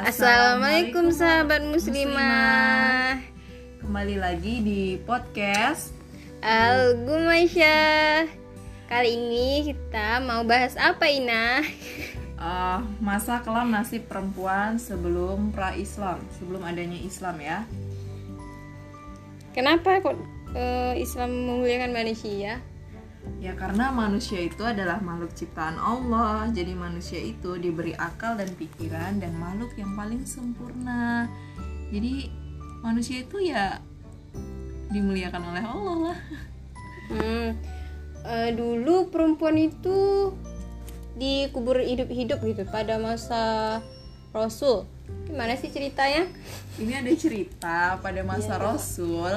Assalamualaikum sahabat muslimah. Kembali lagi di podcast Al Gumasyah. Kali ini kita mau bahas apa Ina? uh, masa kelam nasib perempuan sebelum pra Islam, sebelum adanya Islam ya. Kenapa kok uh, Islam memuliakan manusia? Ya karena manusia itu adalah makhluk ciptaan Allah. Jadi manusia itu diberi akal dan pikiran dan makhluk yang paling sempurna. Jadi manusia itu ya dimuliakan oleh Allah. Lah hmm, uh, Dulu perempuan itu dikubur hidup-hidup gitu pada masa Rasul. Gimana sih ceritanya? Ini ada cerita pada masa ya. Rasul.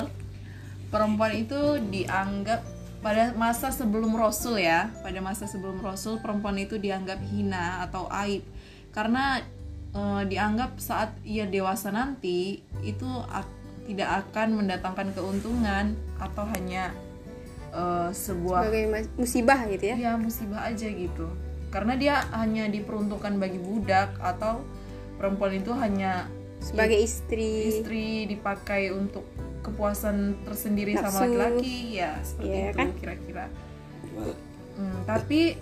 Perempuan itu dianggap pada masa sebelum Rasul ya, pada masa sebelum Rasul perempuan itu dianggap hina atau aib. Karena e, dianggap saat ia dewasa nanti itu tidak akan mendatangkan keuntungan atau hanya e, sebuah sebagai musibah gitu ya? Iya musibah aja gitu, karena dia hanya diperuntukkan bagi budak atau perempuan itu hanya sebagai istri. istri dipakai untuk kepuasan tersendiri sama laki-laki. Ya seperti yeah, itu kan? kira-kira. Hmm, tapi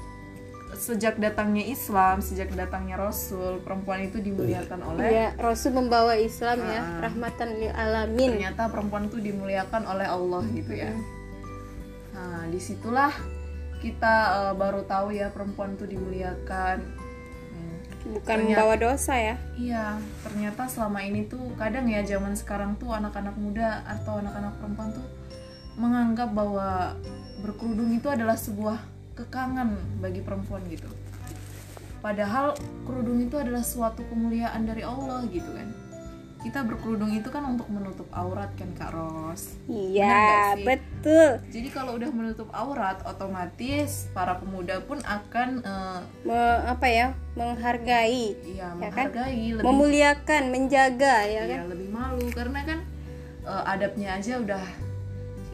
sejak datangnya Islam sejak datangnya Rasul perempuan itu dimuliakan oleh ya Rasul membawa Islam uh, ya rahmatan lil alamin. Ternyata perempuan itu dimuliakan oleh Allah gitu ya. Nah di situlah kita uh, baru tahu ya perempuan itu dimuliakan bukan ternyata, membawa dosa ya? Iya ternyata selama ini tuh kadang ya zaman sekarang tuh anak-anak muda atau anak-anak perempuan tuh menganggap bahwa berkerudung itu adalah sebuah kekangan bagi perempuan gitu. Padahal kerudung itu adalah suatu kemuliaan dari Allah gitu kan kita berkerudung itu kan untuk menutup aurat kan Kak Ros iya betul jadi kalau udah menutup aurat otomatis para pemuda pun akan uh, Me, apa ya menghargai iya ya kan? menghargai kan? lebih, memuliakan menjaga ya iya, kan lebih malu karena kan uh, adabnya aja udah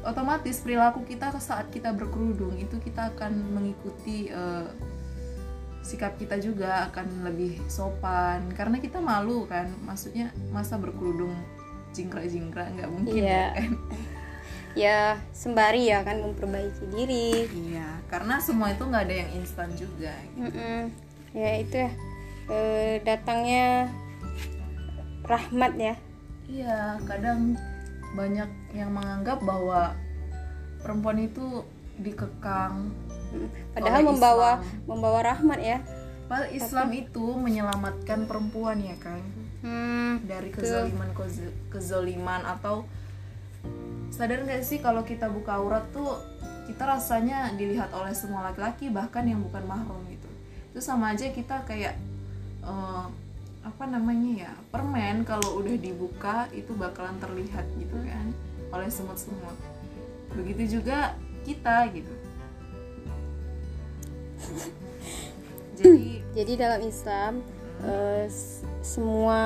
otomatis perilaku kita saat kita berkerudung itu kita akan mengikuti uh, sikap kita juga akan lebih sopan karena kita malu kan maksudnya masa berkerudung jingkrak-jingkrak nggak mungkin yeah. kan ya sembari ya kan memperbaiki diri iya karena semua itu nggak ada yang instan juga gitu. mm -mm. ya itu ya e, datangnya rahmat ya iya kadang banyak yang menganggap bahwa perempuan itu dikekang padahal membawa Islam. membawa rahmat ya. Padahal Islam Tapi, itu menyelamatkan perempuan ya kan? Hmm, dari kezoliman kezoliman atau sadar nggak sih kalau kita buka aurat tuh kita rasanya dilihat oleh semua laki-laki bahkan yang bukan mahram gitu. Itu sama aja kita kayak uh, apa namanya ya permen kalau udah dibuka itu bakalan terlihat gitu kan oleh semut-semut. Begitu juga kita gitu jadi jadi dalam Islam uh, semua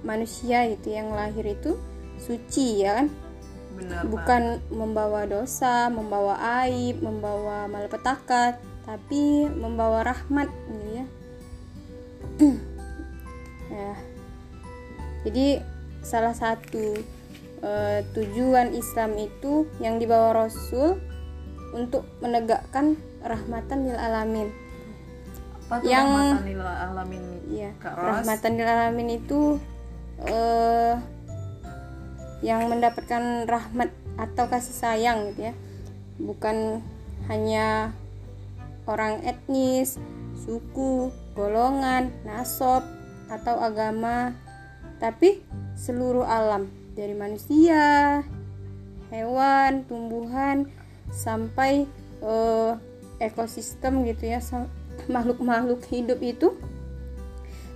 manusia itu yang lahir itu suci ya kan? Benar, bukan Pak. membawa dosa membawa aib membawa malapetaka tapi membawa rahmat gitu ya. Ya. Jadi salah satu uh, tujuan Islam itu yang dibawa Rasul untuk menegakkan rahmatan lil alamin. Apa yang rahmatan lil alamin? Ya rahmatan lil alamin itu uh, yang mendapatkan rahmat atau kasih sayang gitu ya. Bukan hanya orang etnis suku golongan nasab atau agama tapi seluruh alam. Dari manusia hewan tumbuhan sampai uh, ekosistem gitu ya makhluk-makhluk hidup itu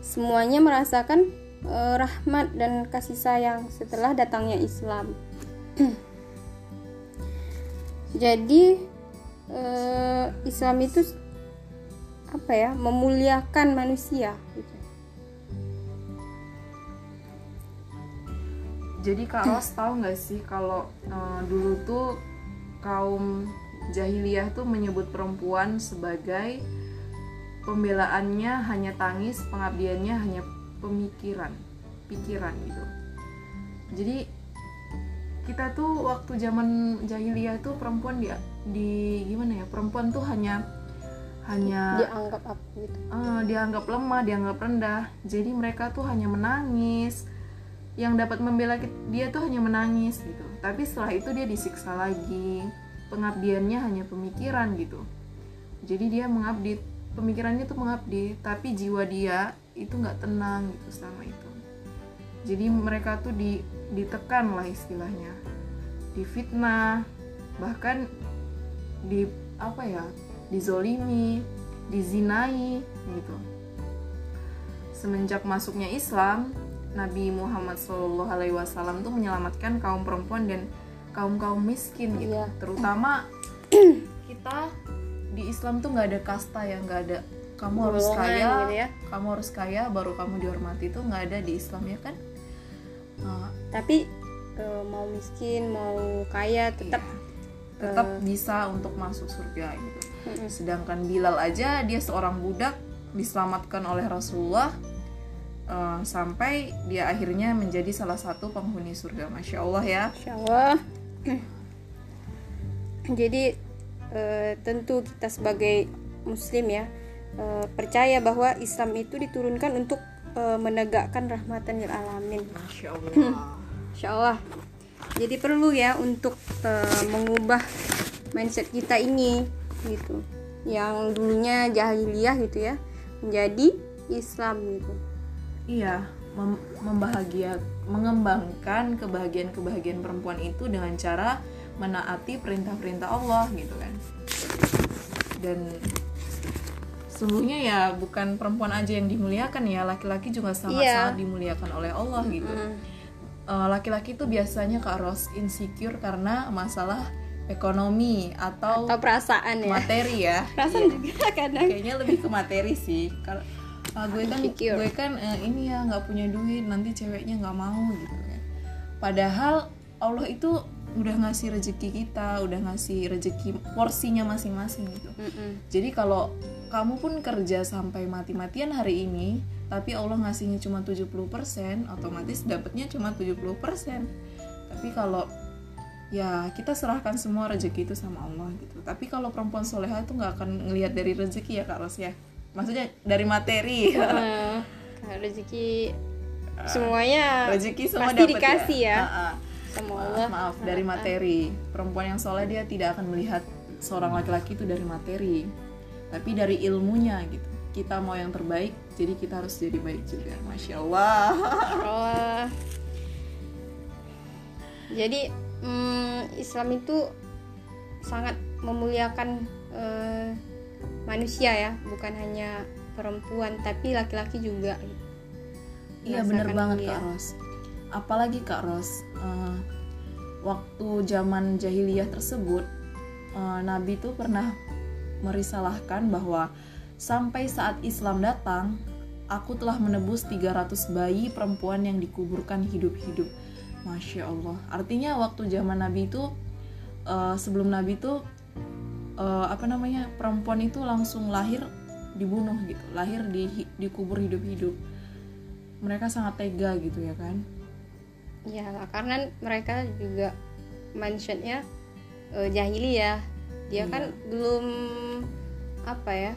semuanya merasakan e, rahmat dan kasih sayang setelah datangnya Islam. Jadi e, Islam itu apa ya memuliakan manusia. Gitu. Jadi Kak Ros tahu nggak sih kalau e, dulu tuh kaum jahiliyah tuh menyebut perempuan sebagai pembelaannya hanya tangis, pengabdiannya hanya pemikiran pikiran gitu. Jadi kita tuh waktu zaman jahiliyah tuh perempuan di di gimana ya perempuan tuh hanya hanya dianggap apa gitu. Uh, dianggap lemah dianggap rendah. Jadi mereka tuh hanya menangis. Yang dapat membela dia tuh hanya menangis gitu tapi setelah itu dia disiksa lagi. Pengabdiannya hanya pemikiran gitu. Jadi dia mengabdi pemikirannya tuh mengabdi tapi jiwa dia itu nggak tenang gitu sama itu. Jadi mereka tuh di ditekan lah istilahnya. Difitnah bahkan di apa ya dizolimi dizinai gitu. Semenjak masuknya Islam Nabi Muhammad Shallallahu Alaihi Wasallam tuh menyelamatkan kaum perempuan dan kaum kaum miskin gitu. Iya. terutama kita di Islam tuh nggak ada kasta ya nggak ada kamu harus kaya gitu ya. kamu harus kaya baru kamu dihormati itu nggak ada di Islam ya kan? Uh, tapi uh, mau miskin mau kaya tetap iya, tetap uh, bisa untuk masuk surga gitu. Sedangkan Bilal aja dia seorang budak diselamatkan oleh Rasulullah uh, sampai dia akhirnya menjadi salah satu penghuni surga masya Allah ya masya Allah jadi uh, tentu kita sebagai muslim ya uh, percaya bahwa Islam itu diturunkan untuk uh, menegakkan rahmatan lil alamin. Masya Allah. Masya Allah. Jadi perlu ya untuk uh, mengubah mindset kita ini gitu. Yang dulunya jahiliyah gitu ya menjadi Islam gitu. Iya, mem membahagia mengembangkan kebahagiaan-kebahagiaan perempuan itu dengan cara menaati perintah-perintah Allah gitu kan. Dan sesungguhnya ya bukan perempuan aja yang dimuliakan ya laki-laki juga sangat-sangat yeah. dimuliakan oleh Allah mm -hmm. gitu uh, laki-laki itu biasanya kak Ros insecure karena masalah ekonomi atau atau perasaan ya materi ya perasaan iya. juga kadang kayaknya lebih ke materi sih kalau gue kan gue kan uh, ini ya nggak punya duit nanti ceweknya nggak mau gitu kan. Padahal Allah itu udah ngasih rezeki kita udah ngasih rezeki porsinya masing-masing gitu. Mm -mm. jadi kalau kamu pun kerja sampai mati-matian hari ini tapi Allah ngasihnya cuma 70% otomatis dapatnya cuma 70% tapi kalau ya kita serahkan semua rezeki itu sama Allah gitu. Tapi kalau perempuan soleha itu nggak akan ngelihat dari rezeki ya kak Ros ya maksudnya dari materi. Uh, rezeki semuanya rezeki semua pasti dikasih ya, ya. Uh, uh. sama Allah maaf. dari materi. Perempuan yang soleh dia tidak akan melihat seorang laki-laki itu dari materi tapi dari ilmunya gitu. Kita mau yang terbaik jadi kita harus jadi baik juga. Masya Allah. Oh. jadi hmm, Islam itu sangat memuliakan uh, manusia ya bukan hanya perempuan tapi laki-laki juga iya bener banget kak Ros apalagi kak Ros uh, waktu zaman jahiliyah tersebut uh, Nabi tuh pernah merisalahkan bahwa sampai saat Islam datang, aku telah menebus 300 bayi perempuan yang dikuburkan hidup-hidup. Masya Allah. Artinya waktu zaman Nabi itu uh, sebelum Nabi itu uh, apa namanya perempuan itu langsung lahir dibunuh gitu, lahir di dikubur hidup-hidup. Mereka sangat tega gitu ya kan? Ya karena mereka juga mindsetnya uh, jahiliyah dia iya. kan belum apa ya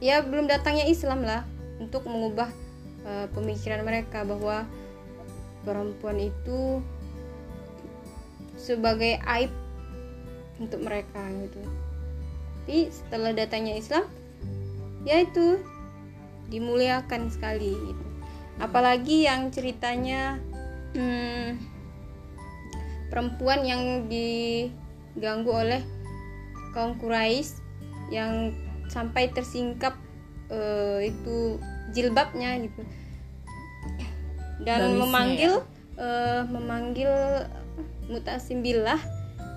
ya belum datangnya Islam lah untuk mengubah uh, pemikiran mereka bahwa perempuan itu sebagai aib untuk mereka gitu tapi setelah datangnya Islam ya itu dimuliakan sekali gitu apalagi yang ceritanya hmm, perempuan yang diganggu oleh kaum Quraisy yang sampai tersingkap uh, itu jilbabnya gitu dan Bamisnya memanggil ya? uh, memanggil mutasim billah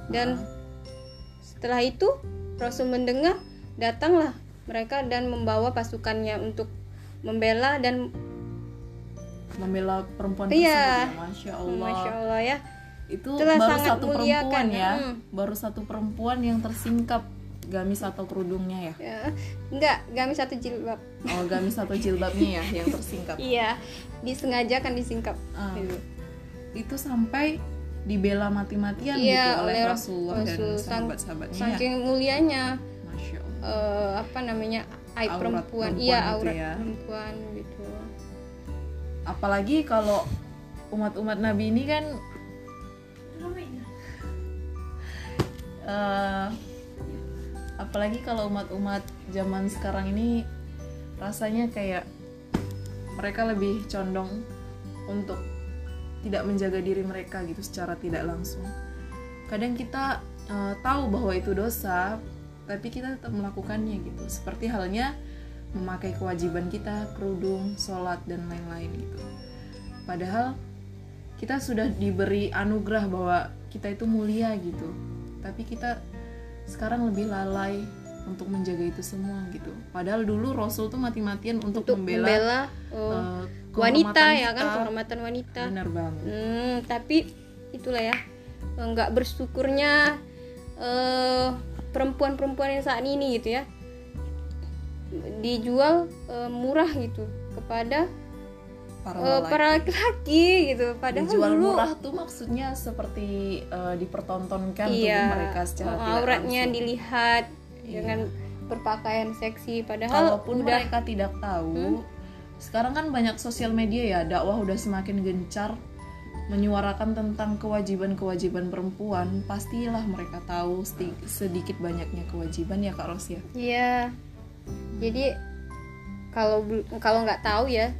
dan uh. Setelah itu Rasul mendengar datanglah mereka dan membawa pasukannya untuk membela dan membela perempuan iya, tersebut ya, masya Allah masya Allah ya itu baru satu perempuan ya hmm. baru satu perempuan yang tersingkap gamis atau kerudungnya ya? ya enggak gamis atau jilbab Oh, gamis atau jilbabnya ya yang tersingkap. iya disengajakan disingkap Ah. Gitu. Itu sampai dibela mati-matian Iya, gitu oleh oleh Rasulullah dan sahabat-sahabatnya. ya. saking mulianya Masya Allah. eh, apa namanya aib Aurat perempuan, perempuan iya gitu aurat ya. perempuan gitu Apalagi kalau umat-umat Nabi ini kan eh, apalagi kalau umat-umat zaman sekarang ini rasanya kayak mereka lebih condong untuk tidak menjaga diri mereka gitu secara tidak langsung. Kadang kita eh, tahu bahwa itu dosa, tapi kita tetap melakukannya gitu. Seperti halnya memakai kewajiban kita, kerudung, sholat dan lain-lain gitu. Padahal kita sudah diberi anugerah bahwa kita itu mulia gitu. Tapi kita sekarang lebih lalai untuk menjaga itu semua gitu. Padahal dulu Rasul tuh mati-matian untuk, untuk membela, membela oh, eh, wanita ya kan kehormatan wanita Benar banget. Hmm, tapi itulah ya nggak bersyukurnya eh, perempuan-perempuan yang saat ini gitu ya dijual eh, murah gitu kepada Para eh, lelaki. para laki-laki gitu padahal Dijual dulu murah tuh maksudnya seperti eh, dipertontonkan iya tubuh mereka secara tidak auratnya langsung. dilihat Iya. dengan berpakaian seksi padahal Kalaupun udah mereka tidak tahu, sekarang kan banyak sosial media ya, dakwah udah semakin gencar menyuarakan tentang kewajiban-kewajiban perempuan, pastilah mereka tahu sedi- sedikit banyaknya kewajiban ya Kak Ros ya. Iya. Jadi kalau kalau nggak tahu ya,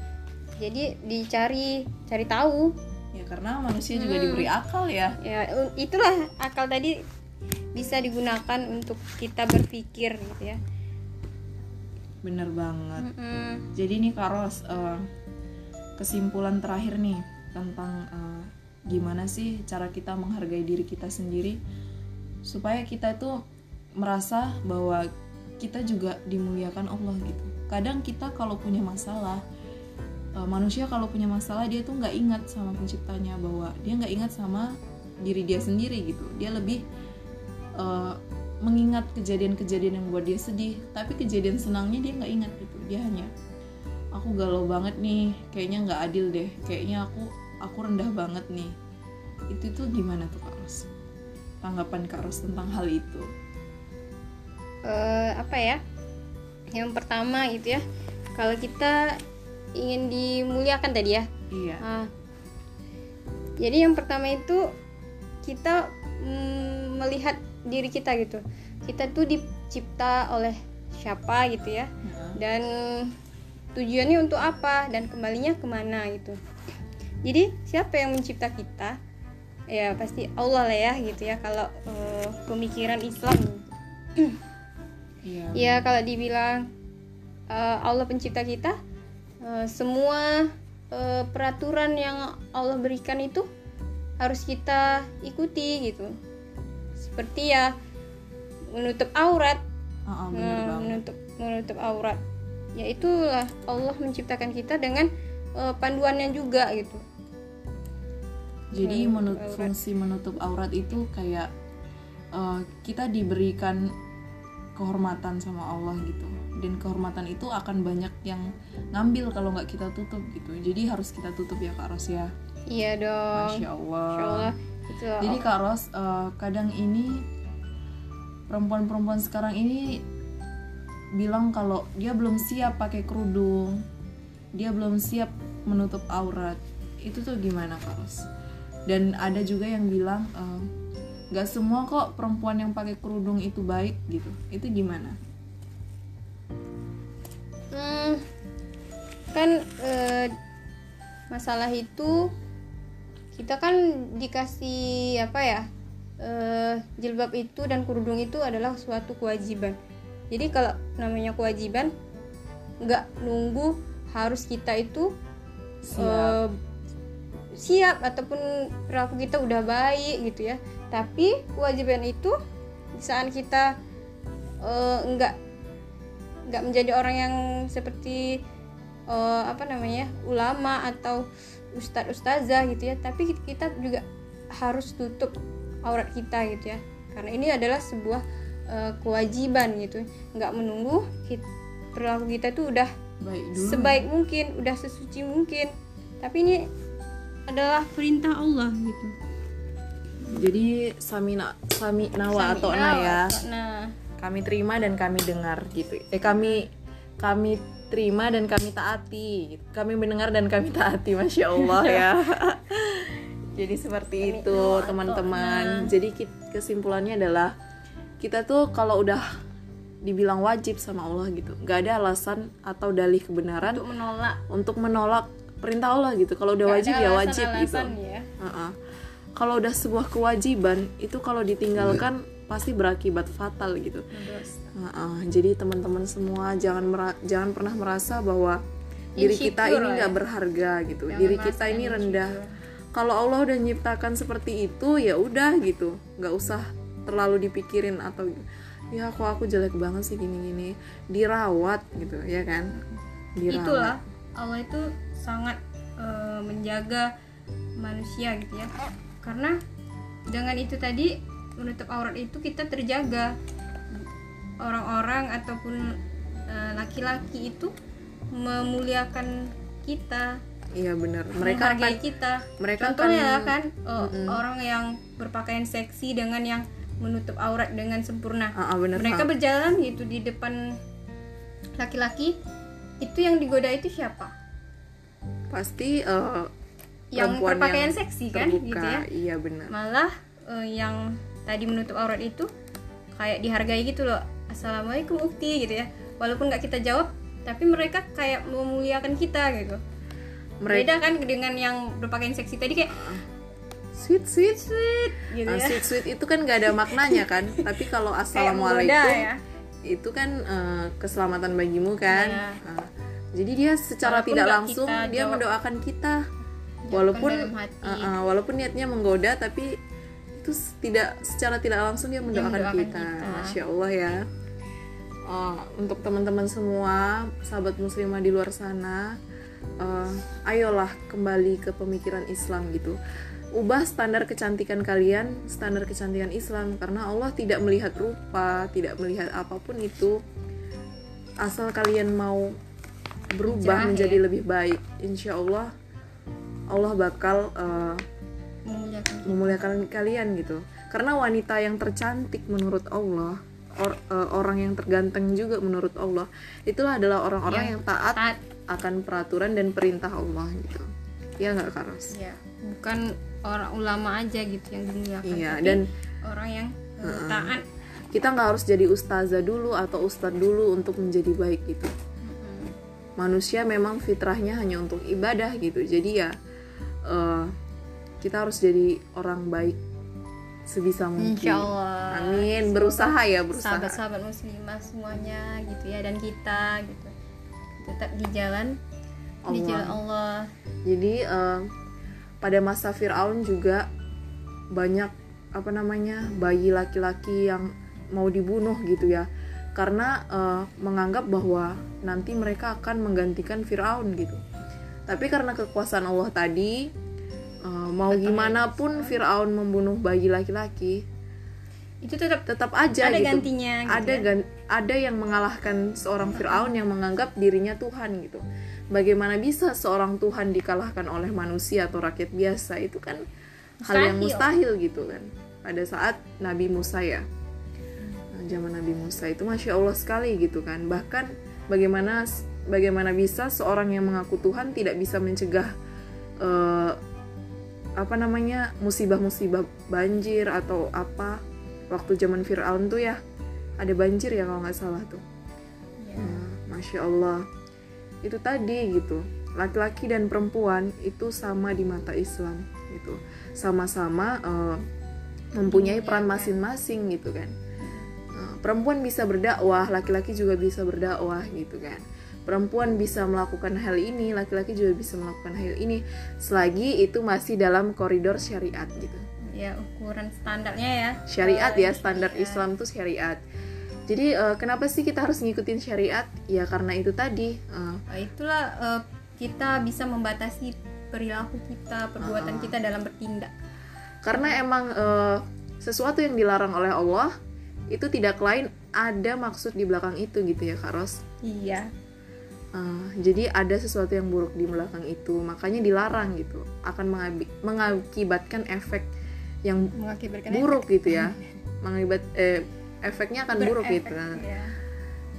jadi dicari cari tahu. Ya karena manusia juga Hmm. diberi akal ya. Ya itulah akal tadi bisa digunakan untuk kita berpikir gitu ya. Bener banget. Mm-mm. Jadi nih Kak Ros, eh, kesimpulan terakhir nih tentang eh, gimana sih cara kita menghargai diri kita sendiri supaya kita itu merasa bahwa kita juga dimuliakan Allah gitu. Kadang kita kalau punya masalah, eh, manusia kalau punya masalah dia tuh nggak ingat sama penciptanya bahwa dia nggak ingat sama diri dia sendiri gitu. Dia lebih eh, mengingat kejadian-kejadian yang buat dia sedih, tapi kejadian senangnya dia nggak ingat gitu. Dia hanya aku galau banget nih, kayaknya nggak adil deh, kayaknya aku aku rendah banget nih. Itu tuh gimana tuh Kak Ros? Tanggapan Kak Ros tentang hal itu? Eh, apa ya? Yang pertama gitu ya. Kalau kita ingin dimuliakan tadi ya, Iya. Ah. Jadi yang pertama itu kita mm, melihat diri kita gitu. Kita tuh dicipta oleh siapa gitu ya. Dan tujuannya untuk apa dan kembalinya ke mana gitu. Jadi siapa yang mencipta kita? Ya pasti Allah lah ya gitu ya. Kalau eh, pemikiran Islam. Iya. Ya kalau dibilang eh, Allah pencipta kita, eh, semua eh, peraturan yang Allah berikan itu harus kita ikuti gitu. Seperti ya menutup aurat, Nah, banget. menutup menutup aurat. Ya itulah Allah menciptakan kita dengan eh, panduannya juga gitu. Jadi menutup menut- aurat. fungsi menutup aurat itu kayak eh, kita diberikan kehormatan sama Allah gitu. Dan kehormatan itu akan banyak yang ngambil kalau nggak kita tutup gitu. Jadi harus kita tutup ya Kak Ros ya. Iya dong. Masya Allah. Insya Allah itu Jadi Kak Ros, eh, kadang ini perempuan-perempuan sekarang ini bilang kalau dia belum siap pakai kerudung, dia belum siap menutup aurat. Itu tuh gimana Kak Ros? Dan ada juga yang bilang eh, nggak semua kok perempuan yang pakai kerudung itu baik gitu. Itu gimana? Hmm, kan eh, masalah itu kita kan dikasih apa ya eh, jilbab itu dan kerudung itu adalah suatu kewajiban. Jadi kalau namanya kewajiban nggak nunggu harus kita itu Siap. eh, siap ataupun perilaku kita udah baik gitu ya. Tapi kewajiban itu saat kita eh, nggak nggak menjadi orang yang seperti eh, apa namanya ulama atau ustadz ustazah gitu ya. Tapi kita juga harus tutup aurat kita gitu ya. Karena ini adalah sebuah uh, kewajiban gitu. Nggak menunggu kita, perilaku kita tuh udah Baik dulu. sebaik mungkin udah sesuci mungkin. Tapi ini adalah perintah Allah gitu. Jadi samina sami nawa atau na ya kami terima dan kami dengar gitu. Eh kami kami terima dan kami taati. Gitu. kami mendengar dan kami taati masya Allah ya. Jadi seperti itu teman-teman. Jadi kesimpulannya adalah kita tuh kalau udah dibilang wajib sama Allah gitu nggak ada alasan atau dalih kebenaran untuk menolak. untuk menolak perintah Allah gitu. Kalau udah wajib ya wajib gitu. ya. uh -uh. Kalau udah sebuah kewajiban itu kalau ditinggalkan pasti berakibat fatal gitu. Uh -uh. jadi teman-teman semua jangan jangan pernah merasa bahwa diri kita ini nggak ya. berharga gitu. Jangan diri kita ini rendah. kalau Allah udah nyiptakan seperti itu ya udah gitu. Nggak usah terlalu dipikirin atau ya kok aku jelek banget sih gini-gini. Dirawat gitu ya kan? Dirawat. itulah Allah itu sangat uh, menjaga manusia gitu ya karena dengan itu tadi menutup aurat itu kita terjaga orang-orang ataupun eh, laki-laki uh, itu memuliakan kita Iya benar. Mereka akan kita. Mereka contohnya akan, kan oh, mm orang yang berpakaian seksi dengan yang menutup aurat dengan sempurna. Uh, uh, bener, Mereka ha. berjalan gitu di depan laki-laki. Itu yang digoda itu siapa? Pasti uh, yang berpakaian yang seksi kan terbuka. gitu ya. Iya benar. Malah uh, yang tadi menutup aurat itu kayak dihargai gitu loh. Assalamualaikum ukti gitu ya. Walaupun nggak kita jawab, tapi mereka kayak memuliakan kita gitu mereka beda kan dengan yang berpakaian seksi tadi kayak sweet sweet sweet gitu uh, ya. sweet sweet itu kan gak ada maknanya kan tapi kalau assalamualaikum ya. itu kan uh, keselamatan bagimu kan ya. uh, jadi dia secara walaupun tidak langsung dia jawab. mendoakan kita walaupun uh, uh, walaupun niatnya menggoda tapi itu tidak secara tidak langsung dia mendoakan, mendoakan kita. kita. Masya allah ya. Uh, untuk teman-teman semua sahabat muslimah di luar sana uh, ayolah kembali ke pemikiran Islam gitu. Ubah standar kecantikan kalian standar kecantikan Islam karena Allah tidak melihat rupa tidak melihat apa pun itu. Asal kalian mau berubah Hijrah, menjadi ya? lebih baik insya Allah Allah bakal uh, memuliakan. memuliakan kalian gitu. Karena wanita yang tercantik menurut Allah or, uh, orang yang terganteng juga menurut Allah itulah adalah orang-orang yang, yang taat, taat. akan peraturan dan perintah Allah gitu. Ya nggak karos ya bukan orang ulama aja gitu yang dimuliakan iya dan orang yang uh, taat. Kita nggak harus jadi ustazah dulu atau ustadz dulu untuk menjadi baik gitu. Manusia memang fitrahnya hanya untuk ibadah gitu. Jadi ya uh, kita harus jadi orang baik sebisa mungkin. Insya Allah. Amin. Berusaha ya, berusaha. Sahabat-sahabat muslimah semuanya gitu ya dan kita gitu tetap di jalan Allah. di jalan Allah jadi uh, pada masa Fir'aun juga banyak apa namanya bayi laki-laki yang mau dibunuh gitu ya karena uh, menganggap bahwa nanti mereka akan menggantikan Fir'aun gitu tapi karena kekuasaan Allah tadi uh, mau gimana pun Fir'aun membunuh bayi laki-laki itu tetap tetap aja ada gitu. gantinya gitu ada ya? gan ada yang mengalahkan seorang Firaun yang menganggap dirinya Tuhan gitu. Bagaimana bisa seorang Tuhan dikalahkan oleh manusia atau rakyat biasa? Itu kan mustahil. hal yang mustahil. gitu kan. Pada saat Nabi Musa ya. Zaman Nabi Musa itu masya Allah sekali gitu kan. Bahkan bagaimana bagaimana bisa seorang yang mengaku Tuhan tidak bisa mencegah uh, apa namanya musibah-musibah banjir atau apa? Waktu zaman Fir'aun tuh ya ada banjir ya kalau nggak salah tuh. Ya. nah, masya Allah. Itu tadi gitu laki-laki dan perempuan itu sama di mata Islam gitu. Sama-sama uh, mempunyai iya, peran masing-masing gitu kan. Uh, perempuan bisa berdakwah laki-laki juga bisa berdakwah gitu kan perempuan bisa melakukan hal ini laki-laki juga bisa melakukan hal ini selagi itu masih dalam koridor syariat gitu. Ya ukuran standarnya ya. Syariat ya standar syariat. Islam tuh syariat. Jadi uh, kenapa sih kita harus ngikutin syariat? Ya karena itu tadi uh, itulah uh, kita bisa membatasi perilaku kita perbuatan uh, kita dalam bertindak. Karena emang uh, sesuatu yang dilarang oleh Allah itu tidak lain ada maksud di belakang itu gitu ya Kak Ros. Iya uh, jadi ada sesuatu yang buruk di belakang itu makanya dilarang gitu akan mengakibatkan efek yang mengakibatkan buruk efek. gitu ya mengakibat eh, efeknya akan Berefek, buruk gitu ya.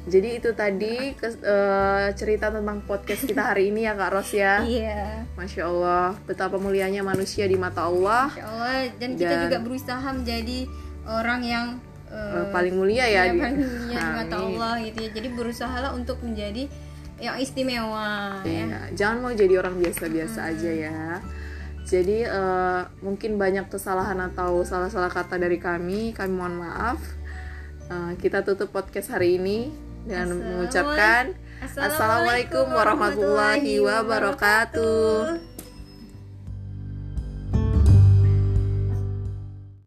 Jadi itu tadi ke, uh, cerita tentang podcast kita hari ini ya Kak Ros ya. Iya. Masya Allah, betapa mulianya manusia di mata Allah. Masya Allah, dan, dan kita juga berusaha menjadi orang yang uh, paling mulia ya. Iya, di, paling mulia di mata Allah gitu ya. Jadi berusahalah untuk menjadi yang istimewa. Ya. Iya. Ya. Jangan mau jadi orang biasa-biasa hmm. aja ya. Jadi uh, mungkin banyak kesalahan atau salah-salah kata dari kami, kami mohon maaf. Uh, kita tutup podcast hari ini dengan mengucapkan Assalamualaikum warahmatullahi wabarakatuh.